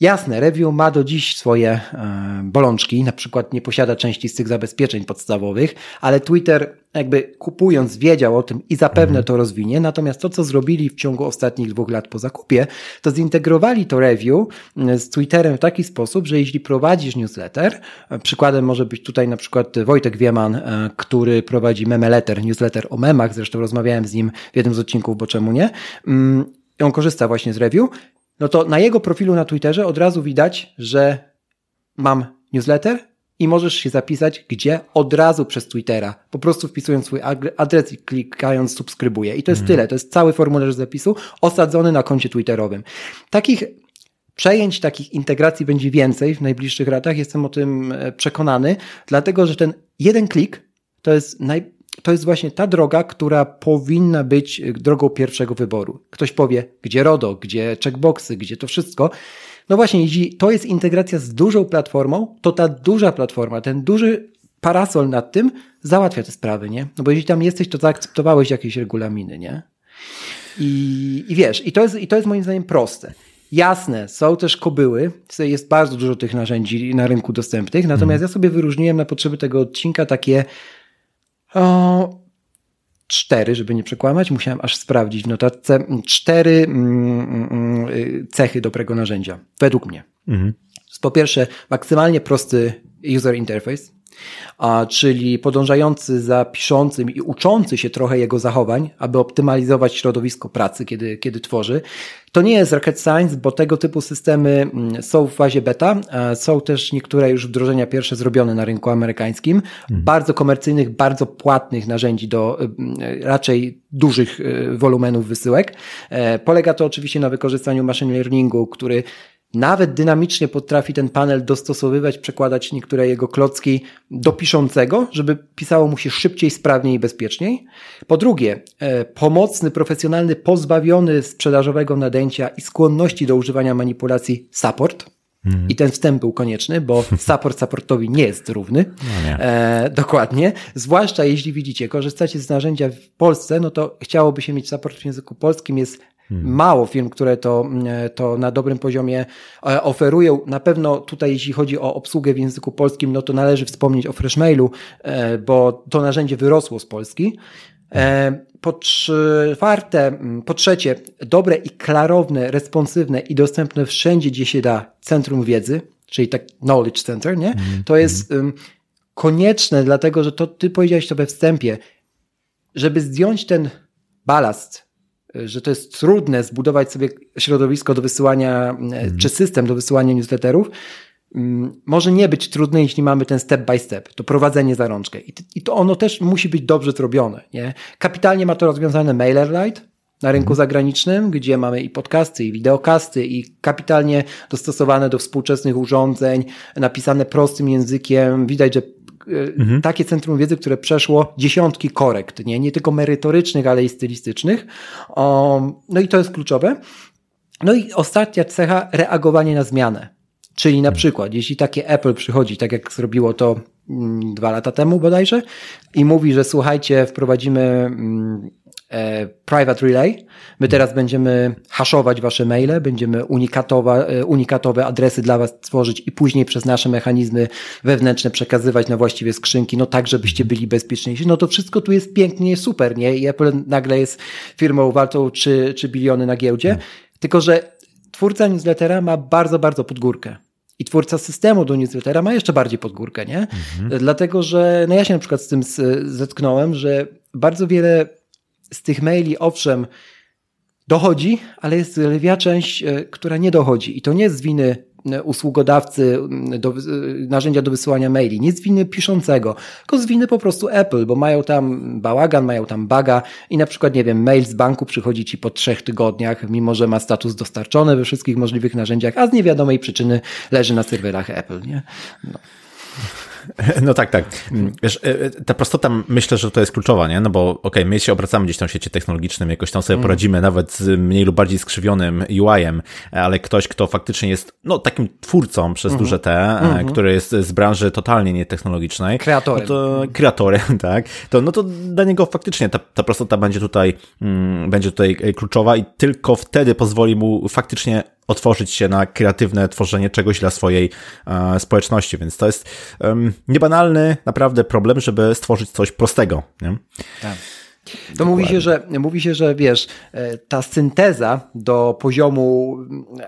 Jasne, review ma do dziś swoje e, bolączki, na przykład nie posiada części z tych zabezpieczeń podstawowych, ale Twitter jakby kupując wiedział o tym i zapewne to rozwinie, natomiast to, co zrobili w ciągu ostatnich dwóch lat po zakupie, to zintegrowali to review e, z Twitterem w taki sposób, że jeśli prowadzisz newsletter, e, przykładem może być tutaj na przykład Wojtek Wieman, który prowadzi memeletter, newsletter o memach, zresztą rozmawiałem z nim w jednym z odcinków, bo czemu nie, mm, on korzysta właśnie z review, no to na jego profilu na Twitterze od razu widać, że mam newsletter i możesz się zapisać gdzie? Od razu przez Twittera. Po prostu wpisując swój adres i klikając subskrybuję. I to jest mm. tyle. To jest cały formularz zapisu osadzony na koncie Twitterowym. Takich przejęć, takich integracji będzie więcej w najbliższych latach. Jestem o tym e, przekonany, dlatego że ten jeden klik to jest naj, to jest właśnie ta droga, która powinna być drogą pierwszego wyboru. Ktoś powie, gdzie RODO, gdzie checkboxy, gdzie to wszystko. No właśnie, jeśli to jest integracja z dużą platformą, to ta duża platforma, ten duży parasol nad tym załatwia te sprawy, nie? No bo jeśli tam jesteś, to zaakceptowałeś jakieś regulaminy, nie? I, i wiesz, i to, jest, i to jest moim zdaniem proste. Jasne, są też kobyły, jest bardzo dużo tych narzędzi na rynku dostępnych, natomiast ja sobie wyróżniłem na potrzeby tego odcinka takie o, cztery, żeby nie przekłamać, musiałem aż sprawdzić w notatce, cztery mm, mm, mm cechy dobrego narzędzia, według mnie. Mhm. Po pierwsze, maksymalnie prosty user interface, a, czyli podążający za piszącym i uczący się trochę jego zachowań, aby optymalizować środowisko pracy, kiedy, kiedy tworzy. To nie jest rocket science, bo tego typu systemy mm, są w fazie beta. Są też niektóre już wdrożenia pierwsze zrobione na rynku amerykańskim. Mhm. Bardzo komercyjnych, bardzo płatnych narzędzi do mm, raczej dużych y, wolumenów wysyłek. E, polega to oczywiście na wykorzystaniu machine learningu, który nawet dynamicznie potrafi ten panel dostosowywać, przekładać niektóre jego klocki do piszącego, żeby pisało mu się szybciej, sprawniej i bezpieczniej. Po drugie, e, pomocny, profesjonalny, pozbawiony sprzedażowego nadęcia i skłonności do używania manipulacji support. I ten wstęp był konieczny, bo support supportowi nie jest równy. No nie. E, dokładnie. Zwłaszcza jeśli widzicie, korzystacie z narzędzia w Polsce, no to chciałoby się mieć support w języku polskim. Jest Hmm. Mało firm, które to, e, to na dobrym poziomie e, oferują. Na pewno tutaj, jeśli chodzi o obsługę w języku polskim, no to należy wspomnieć o Freshmailu, e, bo to narzędzie wyrosło z Polski. Po czwarte, po trzecie, dobre i klarowne, responsywne i dostępne wszędzie, gdzie się da centrum wiedzy, czyli tak knowledge center, nie? Hmm. To jest um, konieczne, dlatego że to ty powiedziałeś to we wstępie, żeby zdjąć ten balast że to jest trudne zbudować sobie środowisko do wysyłania, mm. czy system do wysyłania newsletterów, mm, może nie być trudne, jeśli mamy ten step by step, to prowadzenie za rączkę. I to ono też musi być dobrze zrobione. Nie? Kapitalnie ma to rozwiązane MailerLite na rynku mhm. zagranicznym, gdzie mamy i podcasty, i wideokasty, i kapitalnie dostosowane do współczesnych urządzeń, napisane prostym językiem. Widać, że mhm. takie centrum wiedzy, które przeszło dziesiątki korekt, nie, nie tylko merytorycznych, ale i stylistycznych. no i to jest kluczowe. No i ostatnia cecha, reagowanie na zmianę. Czyli na przykład, jeśli takie Apple przychodzi, tak jak zrobiło to mm, dwa lata temu bodajże, i mówi, że słuchajcie, wprowadzimy mm, private Relay. My teraz będziemy haszować wasze maile, będziemy unikatowe, e, unikatowe adresy dla was tworzyć i później przez nasze mechanizmy wewnętrzne przekazywać na właściwie skrzynki, no tak, żebyście byli bezpieczniejsi. No to wszystko tu jest pięknie, super, nie? I Apple nagle jest firmą wartą 3, 3 biliony na giełdzie. Hmm. Tylko, że twórca newslettera ma bardzo, bardzo podgórkę. I twórca systemu do newslettera ma jeszcze bardziej podgórkę, nie? Mhm. Dlatego, że no ja się na przykład z tym zetknąłem, że bardzo wiele z tych maili, owszem, dochodzi, ale jest lwia część, e, która nie dochodzi. I to nie z winy e, usługodawcy do, e, narzędzia do wysyłania maili, nie z winy piszącego, tylko z winy po prostu Apple, bo mają tam bałagan, mają tam baga i na przykład, nie wiem, mail z banku przychodzi ci po trzech tygodniach, mimo że ma status dostarczony we wszystkich możliwych narzędziach, a z niewiadomej przyczyny leży na serwerach Apple, nie? No. No tak, tak. Wiesz, e, e, ta prostota myślę, że to jest kluczowa, nie? No bo okej, okay, my się obracamy gdzieś tam w świecie technologicznym, jakoś tam sobie mm. poradzimy nawet z mniej lub bardziej skrzywionym UI-em, ale ktoś, kto faktycznie jest no, takim twórcą przez mm duże T, mm -hmm. który jest z branży totalnie nietechnologicznej. Kreatorem. No to, kreatorem, tak. To, no to dla niego faktycznie ta, ta prostota będzie tutaj, mm, będzie tutaj kluczowa i tylko wtedy pozwoli mu faktycznie otworzyć się na kreatywne tworzenie czegoś dla swojej e, społeczności, więc to jest um, niebanalny naprawdę problem, żeby stworzyć coś prostego. Nie? Tak. To mówi się, że, mówi się, że wiesz, e, ta synteza do poziomu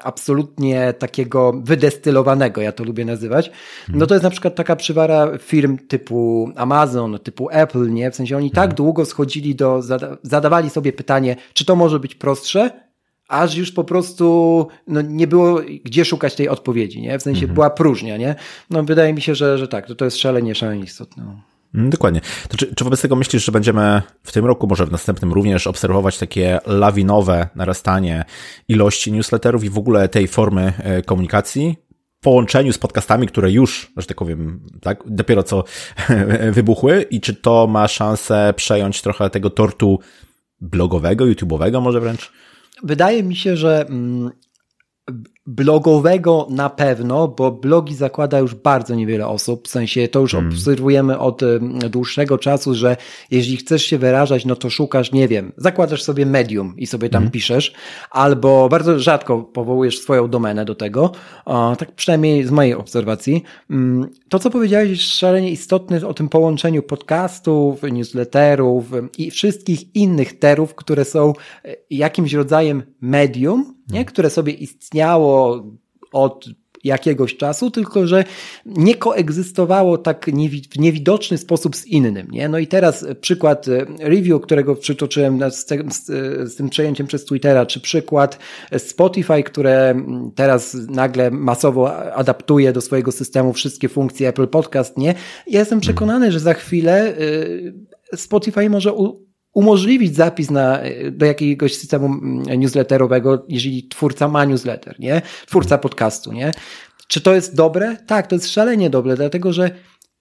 absolutnie takiego wydestylowanego, ja to lubię nazywać, no to jest na przykład taka przywara firm typu Amazon, typu Apple, nie? W sensie oni tak mhm. długo schodzili do, zadawali sobie pytanie, czy to może być prostsze, aż już po prostu no, nie było gdzie szukać tej odpowiedzi, nie? W sensie mhm. była próżnia, nie? No wydaje mi się, że, że tak, to, to jest szalenie, szalenie istotne. No. Dokładnie. To czy, czy wobec tego myślisz, że będziemy w tym roku, może w następnym również obserwować takie lawinowe narastanie ilości newsletterów i w ogóle tej formy e, komunikacji? połączeniu z podcastami, które już, że tak powiem, tak, dopiero co wybuchły i czy to ma szansę przejąć trochę tego tortu blogowego, YouTube'owego może wręcz? Wydaje mi się, że mm, blogowego na pewno, bo blogi zakłada już bardzo niewiele osób, w sensie to już hmm. obserwujemy od dłuższego czasu, że jeśli chcesz się wyrażać, no to szukasz, nie wiem, zakładasz sobie medium i sobie tam hmm. piszesz, albo bardzo rzadko powołujesz swoją domenę do tego, o, tak przynajmniej z mojej obserwacji. Mm, to, co powiedziałeś jest szalenie istotne o tym połączeniu podcastów, newsletterów i wszystkich innych terów, które są e, jakimś rodzajem medium, nie? które sobie istniało od jakiegoś czasu, tylko że nie koegzystowało tak w niewidoczny sposób z innym. Nie? No i teraz przykład e, review, którego przytoczyłem z, te, z, z tym przejęciem przez Twittera, czy przykład Spotify, które teraz nagle masowo adaptuje do swojego systemu wszystkie funkcje Apple Podcast, nie? Ja jestem przekonany, że za chwilę e, Spotify może umożliwić zapis na, do jakiegoś systemu mm, newsletterowego, jeżeli twórca ma newsletter, nie? Twórca podcastu, nie? Czy to jest dobre? Tak, to jest szalenie dobre, dlatego że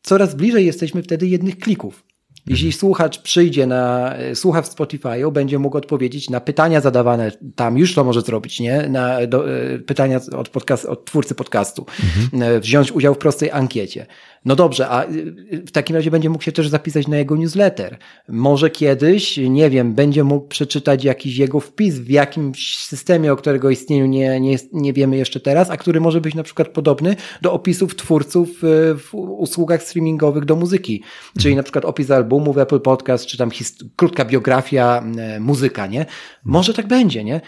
coraz bliżej jesteśmy wtedy jednych klików. Jeśli mhm. słuchacz przyjdzie na, słucha w Spotify'u, będzie mógł odpowiedzieć na pytania zadawane tam, już to może zrobić, nie? Na do, e, pytania od, podcast, od twórcy podcastu, mhm. E, wziąć udział w prostej ankiecie. No dobrze, a y, w takim razie będzie mógł się też zapisać na jego newsletter. Może kiedyś, nie wiem, będzie mógł przeczytać jakiś jego wpis w jakimś systemie, o którego istnieniu nie, nie, nie wiemy jeszcze teraz, a który może być na przykład podobny do opisów twórców y, w usługach streamingowych do muzyki. Czyli na przykład opis albumu w Apple Podcast, czy tam krótka biografia, y, muzyka, nie? Może tak będzie, nie?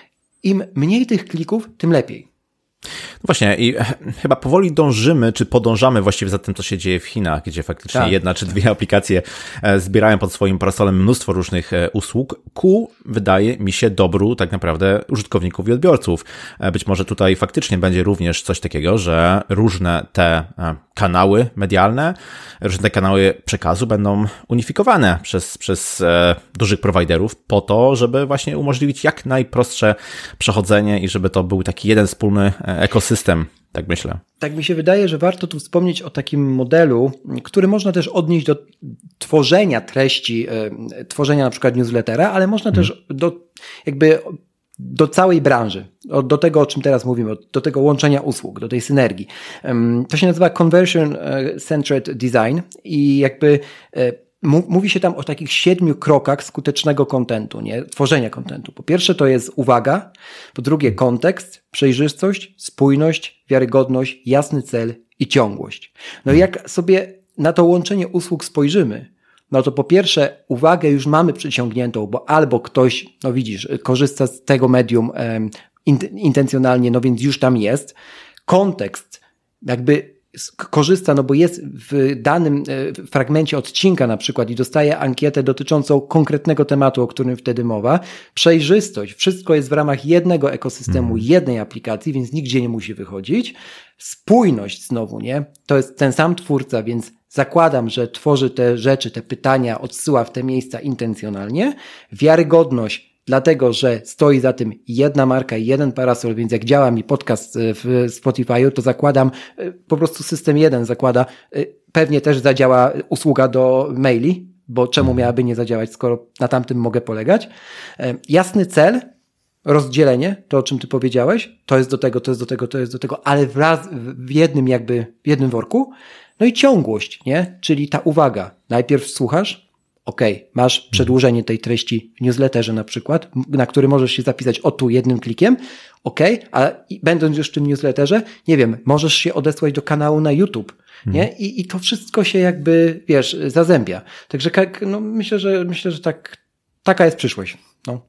Im mniej tych klików, tym lepiej. No właśnie, i chyba powoli dążymy, czy podążamy właściwie za tym, co się dzieje w Chinach, gdzie faktycznie tak. jedna czy dwie aplikacje e, zbierają pod swoim parasolem mnóstwo różnych e, usług, ku, wydaje mi się, dobru tak naprawdę użytkowników i odbiorców. E, być może tutaj faktycznie będzie również coś takiego, że różne te kanały medialne, różne te kanały przekazu będą unifikowane przez, przez dużych prowajderów po to, żeby właśnie umożliwić jak najprostsze przechodzenie i żeby to był taki jeden wspólny ekosystem, tak myślę. Tak mi się wydaje, że warto tu wspomnieć o takim modelu, który można też odnieść do tworzenia treści, e, tworzenia na przykład newslettera, ale można hmm. też do jakby do całej branży, do tego, o czym teraz mówimy, do tego łączenia usług, do tej synergii. To się nazywa Conversion e, Centered Design i jakby e, Mówi się tam o takich siedmiu krokach skutecznego kontentu, nie? Tworzenia kontentu. Po pierwsze to jest uwaga, po drugie kontekst, przejrzystość, spójność, wiarygodność, jasny cel i ciągłość. No i jak sobie na to łączenie usług spojrzymy, no to po pierwsze uwagę już mamy przyciągniętą, bo albo ktoś, no widzisz, korzysta z tego medium um, intencjonalnie, no więc już tam jest. Kontekst, jakby korzysta, no bo jest w danym e, fragmencie odcinka na przykład i dostaje ankietę dotyczącą konkretnego tematu, o którym wtedy mowa, przejrzystość, wszystko jest w ramach jednego ekosystemu, mhm. jednej aplikacji, więc nigdzie nie musi wychodzić. Spójność znowu, nie? To jest ten sam twórca, więc zakładam, że tworzy te rzeczy, te pytania, odsyła w te miejsca intencjonalnie. Wiarygodność, dlatego że stoi za tym jedna marka i jeden parasol, więc jak działa mi podcast e, w Spotify, to zakładam, e, po prostu system jeden zakłada, e, pewnie też zadziała usługa do maili, bo czemu mhm. miałaby nie zadziałać, skoro na tamtym mogę polegać. Jasny cel, rozdzielenie, to o czym ty powiedziałeś, to jest do tego, to jest do tego, to jest do tego, ale wraz w jednym jakby, w jednym worku. No i ciągłość, nie? Czyli ta uwaga. Najpierw słuchasz, OK, masz przedłużenie tej treści w newsletterze na przykład, na który możesz się zapisać o tu jednym klikiem, OK, a będąc już w tym newsletterze, nie wiem, możesz się odesłać do kanału na YouTube, nie? Mhm. I, I to wszystko się jakby, wiesz, zazębia. Także no, myślę, że myślę, że tak, taka jest przyszłość. No.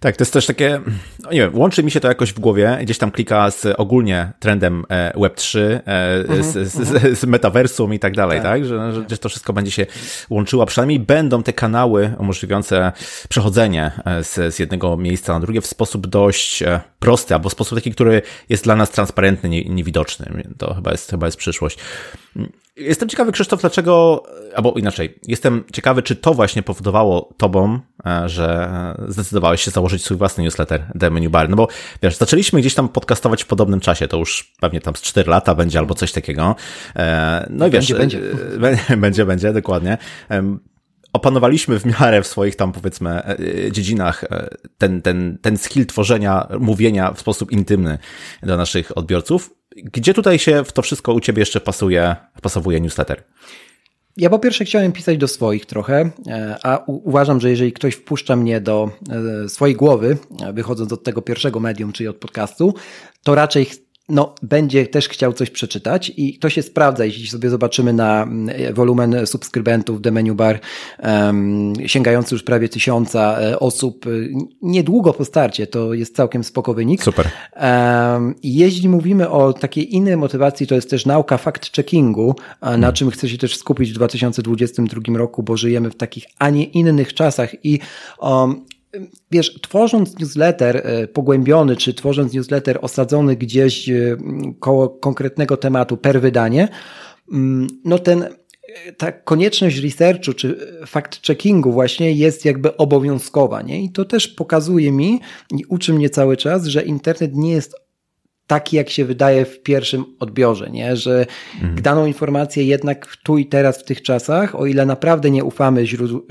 Tak, to jest też takie, no nie wiem, łączy mi się to jakoś w głowie, gdzieś tam klika z ogólnie trendem e, Web3, e, mhm, z, z, z, z metaversum i tak dalej, tak? tak? Że, że to wszystko będzie się łączyło, przynajmniej będą te kanały umożliwiające przechodzenie e, z, z jednego miejsca na drugie w sposób dość prosty, albo w sposób taki, który jest dla nas transparentny, nie, niewidoczny. To chyba jest, chyba jest przyszłość. Jestem ciekawy, Krzysztof, dlaczego, albo inaczej, jestem ciekawy, czy to właśnie powodowało tobą, że zdecydowałeś się założyć swój własny newsletter The Menu Bar? No bo wiesz, zaczęliśmy gdzieś tam podcastować w podobnym czasie, to już pewnie tam z 4 lata będzie albo coś takiego. No i wiesz, będzie, będzie, będzie, będzie dokładnie opanowaliśmy w miarę w swoich tam powiedzmy dziedzinach ten, ten, ten skill tworzenia, mówienia w sposób intymny dla naszych odbiorców. Gdzie tutaj się w to wszystko u Ciebie jeszcze pasuje, pasowuje newsletter? Ja po pierwsze chciałem pisać do swoich trochę, e, a uważam, że jeżeli ktoś wpuszcza mnie do e, swojej głowy, e, wychodząc od tego pierwszego medium, czyli od podcastu, to raczej no, będzie też chciał coś przeczytać i to się sprawdza, jeśli sobie zobaczymy na mm, wolumen subskrybentów The Menu Bar, um, sięgający już prawie tysiąca e, osób, y, niedługo po starcie, to jest całkiem spoko wynik. Super. Um, jeśli mówimy o takiej innej motywacji, to jest też nauka fact-checkingu, na hmm. czym chcę się też skupić w 2022 roku, bo żyjemy w takich, a nie innych czasach i um, wiesz, tworząc newsletter e, pogłębiony, czy tworząc newsletter osadzony gdzieś e, koło konkretnego tematu per wydanie, mm, no ten e, ta konieczność researchu czy fact-checkingu właśnie jest jakby obowiązkowa, nie? I to też pokazuje mi i uczy mnie cały czas, że internet nie jest taki, jak się wydaje w pierwszym odbiorze, nie? że mhm. daną informację jednak tu i teraz w tych czasach, o ile naprawdę nie ufamy źródłu,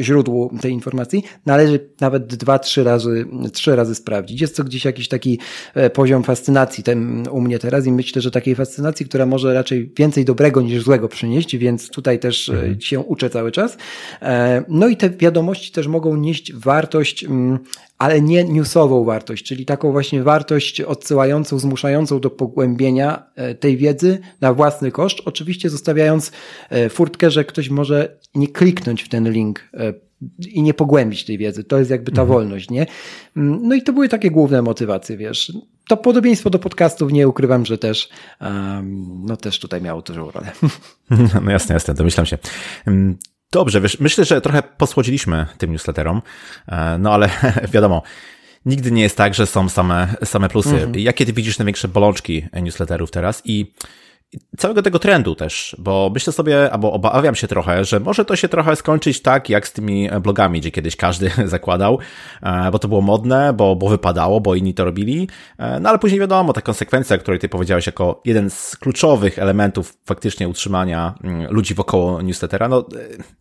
źródłu tej informacji, należy nawet dwa, trzy razy, trzy razy sprawdzić. Jest to gdzieś jakiś taki e, poziom fascynacji ten, u mnie teraz i myślę, że takiej fascynacji, która może raczej więcej dobrego niż złego przynieść, więc tutaj też e, mhm. się uczę cały czas. E, no i te wiadomości też mogą nieść wartość mm, ale nie newsową wartość, czyli taką właśnie wartość odsyłającą, zmuszającą do pogłębienia e, tej wiedzy na własny koszt, oczywiście zostawiając e, furtkę, że ktoś może nie kliknąć w ten link e, i nie pogłębić tej wiedzy. To jest jakby ta mhm. wolność, nie? Mm, no i to były takie główne motywacje, wiesz. To podobieństwo do podcastów nie ukrywam, że też, um, no też tutaj miało dużą rolę. No jasne, jasne, domyślam się. Dobrze, wiesz, myślę, że trochę posłodziliśmy tym newsletterom, e, no ale wiadomo, nigdy nie jest tak, że są same, same plusy. Mhm. Jakie ty widzisz największe bolączki newsletterów teraz i całego tego trendu też, bo myślę sobie, albo obawiam się trochę, że może to się trochę skończyć tak, jak z tymi blogami, gdzie kiedyś każdy zakładał, e, bo to było modne, bo, bo wypadało, bo inni to robili, e, no ale później wiadomo, ta konsekwencja, o której ty powiedziałeś jako jeden z kluczowych elementów faktycznie utrzymania mm, ludzi wokoło newslettera, no e,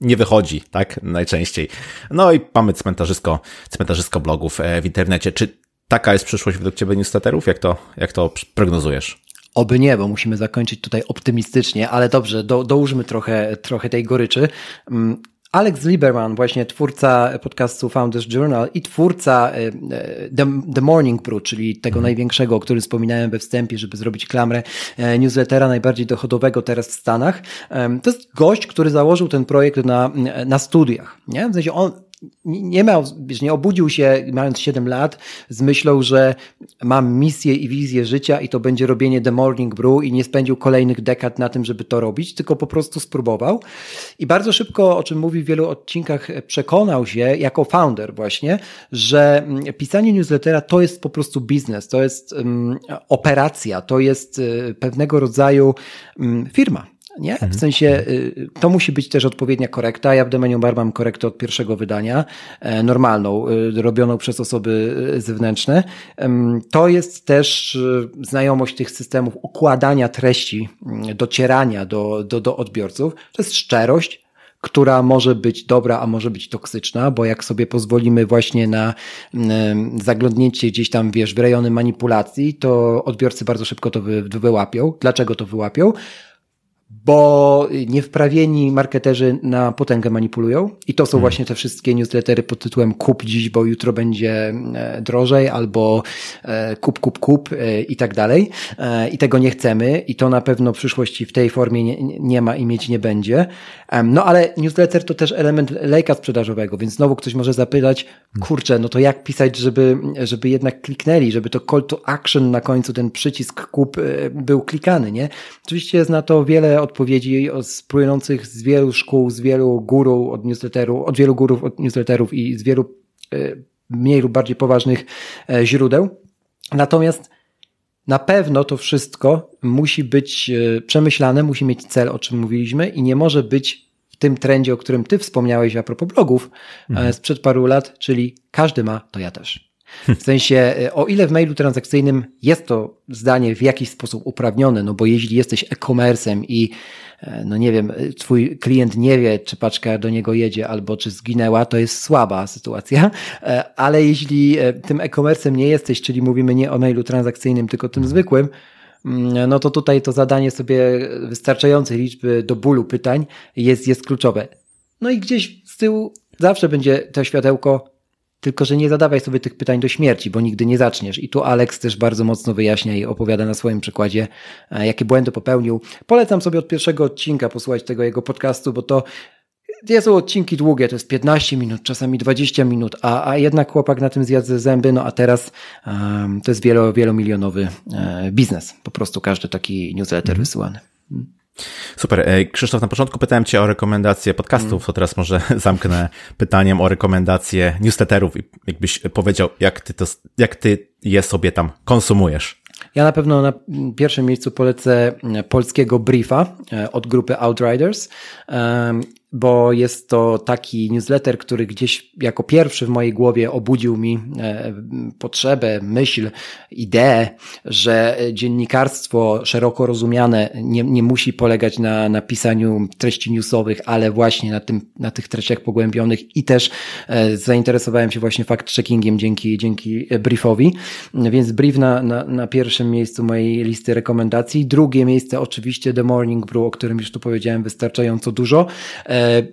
nie wychodzi, tak, najczęściej. No i mamy cmentarzysko, cmentarzysko blogów w internecie. Czy taka jest przyszłość według ciebie newsletterów? Jak to, jak to prognozujesz? Oby nie, bo musimy zakończyć tutaj optymistycznie, ale dobrze, do, dołóżmy trochę, trochę tej goryczy. Mm, Alex Lieberman, właśnie twórca podcastu Founders Journal i twórca e, e, The, The Morning Brew, czyli tego mhm. największego, o którym wspominałem we wstępie, żeby zrobić klamrę e, newslettera najbardziej dochodowego teraz w Stanach. To jest gość, który założył ten projekt na, na studiach. Nie? W sensie on nie miał, wiesz, nie obudził się mając 7 lat z myślą, że mam misję i wizję życia i to będzie robienie The Morning Brew i nie spędził kolejnych dekad na tym, żeby to robić, tylko po prostu spróbował. I bardzo szybko, o czym mówi w wielu odcinkach, przekonał się jako founder właśnie, że mm, pisanie newslettera to jest po prostu biznes, to jest um, operacja, to jest y, pewnego rodzaju um, firma nie? W mhm. sensie y, to musi być też odpowiednia korekta. Ja w Demeniu Bar mam korektę od pierwszego wydania, e, normalną, y, robioną przez osoby y, zewnętrzne. To jest też znajomość tych systemów układania treści, mm, docierania do, do, do odbiorców. To jest szczerość, która może być dobra, a może być toksyczna, bo jak sobie pozwolimy właśnie na zaglądnięcie gdzieś tam, wiesz, w rejony manipulacji, to odbiorcy bardzo szybko to wy, wyłapią. Dlaczego to wyłapią? Bo niewprawieni marketerzy na potęgę manipulują i to są hmm. właśnie te wszystkie newslettery pod tytułem kup dziś, bo jutro będzie e, drożej albo e, kup, kup, kup e, i tak dalej i tego nie chcemy i to na pewno w przyszłości w tej formie nie, nie ma i mieć nie będzie. No ale newsletter to też element lejka sprzedażowego, więc znowu ktoś może zapytać, hmm. kurczę, no to jak pisać, żeby, żeby jednak kliknęli, żeby to call to action na końcu, ten przycisk kup był klikany, nie? Oczywiście jest na to wiele odpowiedzi płynących z wielu szkół, z wielu guru od newsletteru, od wielu gurów od newsletterów i z wielu e, mniej lub bardziej poważnych e, źródeł. Natomiast na pewno to wszystko musi być e, przemyślane, musi mieć cel, o czym mówiliśmy, i nie może być w tym trendzie, o którym ty wspomniałeś a propos blogów mhm. sprzed paru lat, czyli każdy ma, to ja też. W sensie, o ile w mailu transakcyjnym jest to zdanie w jakiś sposób uprawnione, no bo jeśli jesteś e-commerce'em i E, no nie wiem, twój klient nie wie, czy paczka do niego jedzie albo czy zginęła, to jest słaba sytuacja, e, ale jeśli e, tym e-commerce'em nie jesteś, czyli mówimy nie o mailu transakcyjnym, tylko tym zwykłym, mm, no to tutaj to zadanie sobie wystarczającej liczby do bólu pytań jest, jest kluczowe. No i gdzieś z tyłu zawsze będzie to światełko, tylko, że nie zadawaj sobie tych pytań do śmierci, bo nigdy nie zaczniesz. I tu Alex też bardzo mocno wyjaśnia i opowiada na swoim przykładzie, e, jakie błędy popełnił. Polecam sobie od pierwszego odcinka posłuchać tego jego podcastu, bo to są odcinki długie, to jest 15 minut, czasami 20 minut, a, a jednak chłopak na tym zjadł ze zęby, no a teraz um, to jest wielo, wielomilionowy e, biznes. Po prostu każdy taki newsletter mm. wysyłany. Mm. Super. E, Krzysztof, na początku pytałem Cię o rekomendacje podcastów, mm. to teraz może zamknę pytaniem o rekomendacje newsletterów. Jakbyś powiedział, jak ty, to, jak ty je sobie tam konsumujesz? Ja na pewno na pierwszym miejscu polecę polskiego briefa e, od grupy Outriders bo jest to taki newsletter, który gdzieś jako pierwszy w mojej głowie obudził mi e, potrzebę, myśl, ideę, że dziennikarstwo szeroko rozumiane nie, nie musi polegać na, na pisaniu treści newsowych, ale właśnie na, tym, na tych treściach pogłębionych i też e, zainteresowałem się właśnie fact-checkingiem dzięki, dzięki briefowi, więc brief na, na, na pierwszym miejscu mojej listy rekomendacji. Drugie miejsce oczywiście The Morning Brew, o którym już tu powiedziałem wystarczająco dużo.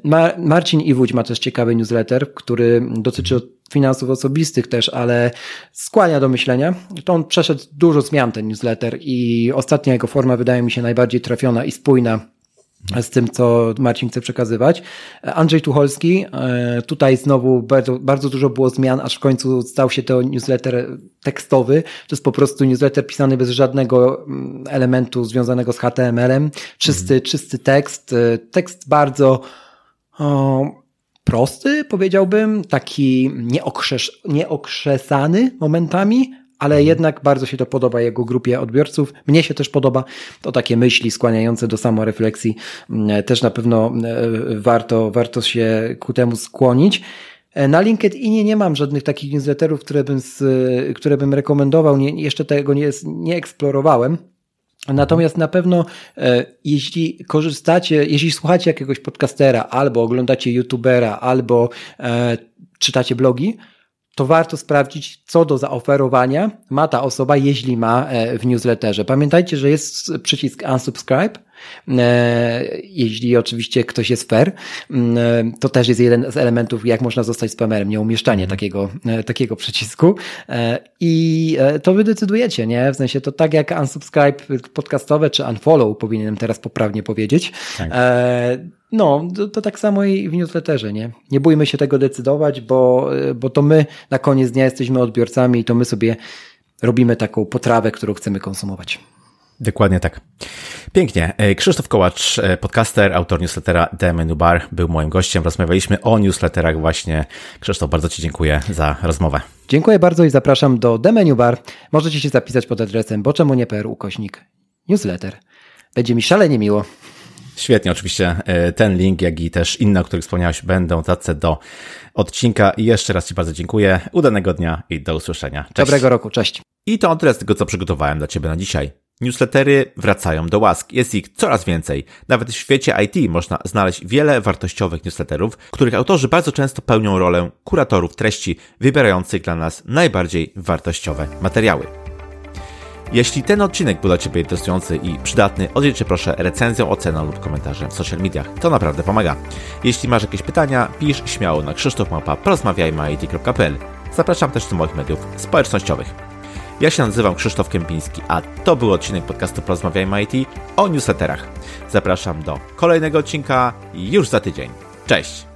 Mar Marcin Iwódź ma też ciekawy newsletter, który dotyczy finansów osobistych też, ale skłania do myślenia. To on przeszedł dużo zmian ten newsletter i ostatnia jego forma wydaje mi się najbardziej trafiona i spójna z tym, co Marcin chce przekazywać. Andrzej Tucholski, e, tutaj znowu bardzo, bardzo dużo było zmian, aż w końcu stał się to newsletter tekstowy. To jest po prostu newsletter pisany bez żadnego mm, elementu związanego z HTML-em. Czysty, mhm. czysty tekst. E, tekst bardzo o, prosty, powiedziałbym, taki nieokrzesz, nieokrzesany momentami, ale mhm. jednak bardzo się to podoba jego grupie odbiorców. Mnie się też podoba. To takie myśli skłaniające do samorefleksji. Mm, też na pewno e, warto, warto się ku temu skłonić. E, na LinkedInie nie mam żadnych takich newsletterów, które bym, z, które bym rekomendował. Nie, jeszcze tego nie, nie eksplorowałem. Natomiast na pewno, e, jeśli korzystacie, jeśli słuchacie jakiegoś podcastera, albo oglądacie youtubera, albo e, czytacie blogi, to warto sprawdzić, co do zaoferowania ma ta osoba, jeśli ma e, w newsletterze. Pamiętajcie, że jest przycisk unsubscribe, jeśli oczywiście ktoś jest fair, mm, e, to też jest jeden z elementów, jak można zostać spamerem, nie umieszczanie mhm. takiego, takiego przycisku. I to wy decydujecie, nie? W sensie to tak jak unsubscribe podcastowe, czy unfollow powinienem teraz poprawnie powiedzieć. Tak. No, to, to, tak samo i w newsletterze, nie? Nie bójmy się tego decydować, bo, bo to my na koniec dnia jesteśmy odbiorcami i to my sobie robimy taką potrawę, którą chcemy konsumować. Dokładnie tak. Pięknie. E, Krzysztof Kołacz, e, podcaster, autor newslettera The Menu Bar, był moim gościem. Rozmawialiśmy o newsletterach właśnie. Krzysztof, bardzo Ci dziękuję za rozmowę. Dziękuję bardzo i zapraszam do The Menu Bar. Możecie się zapisać pod adresem boczemunie.pl ukośnik newsletter. Będzie mi szalenie miło. Świetnie, oczywiście e, ten link, jak i też inne, o których wspomniałeś, będą tacy do odcinka. I jeszcze raz Ci bardzo dziękuję. Udanego dnia i do usłyszenia. Cześć. Dobrego roku, cześć. I to tyle z tego, co przygotowałem dla Ciebie na dzisiaj. Newslettery wracają do łask. Jest ich coraz więcej. Nawet w świecie IT można znaleźć wiele wartościowych newsletterów, których autorzy bardzo często pełnią rolę kuratorów treści, wybierających dla nas najbardziej wartościowe materiały. Jeśli ten odcinek był dla Ciebie interesujący i przydatny, odwiedźcie proszę recenzją, oceną lub komentarzem w social mediach. To naprawdę pomaga. Jeśli masz jakieś pytania, pisz śmiało na krzysztofmapa.porozmawiajmy.it.pl Zapraszam też do moich mediów społecznościowych. Ja się nazywam Krzysztof Kępiński, a to był odcinek podcastu Porozmawiajmy IT o newsletterach. Zapraszam do kolejnego odcinka już za tydzień. Cześć!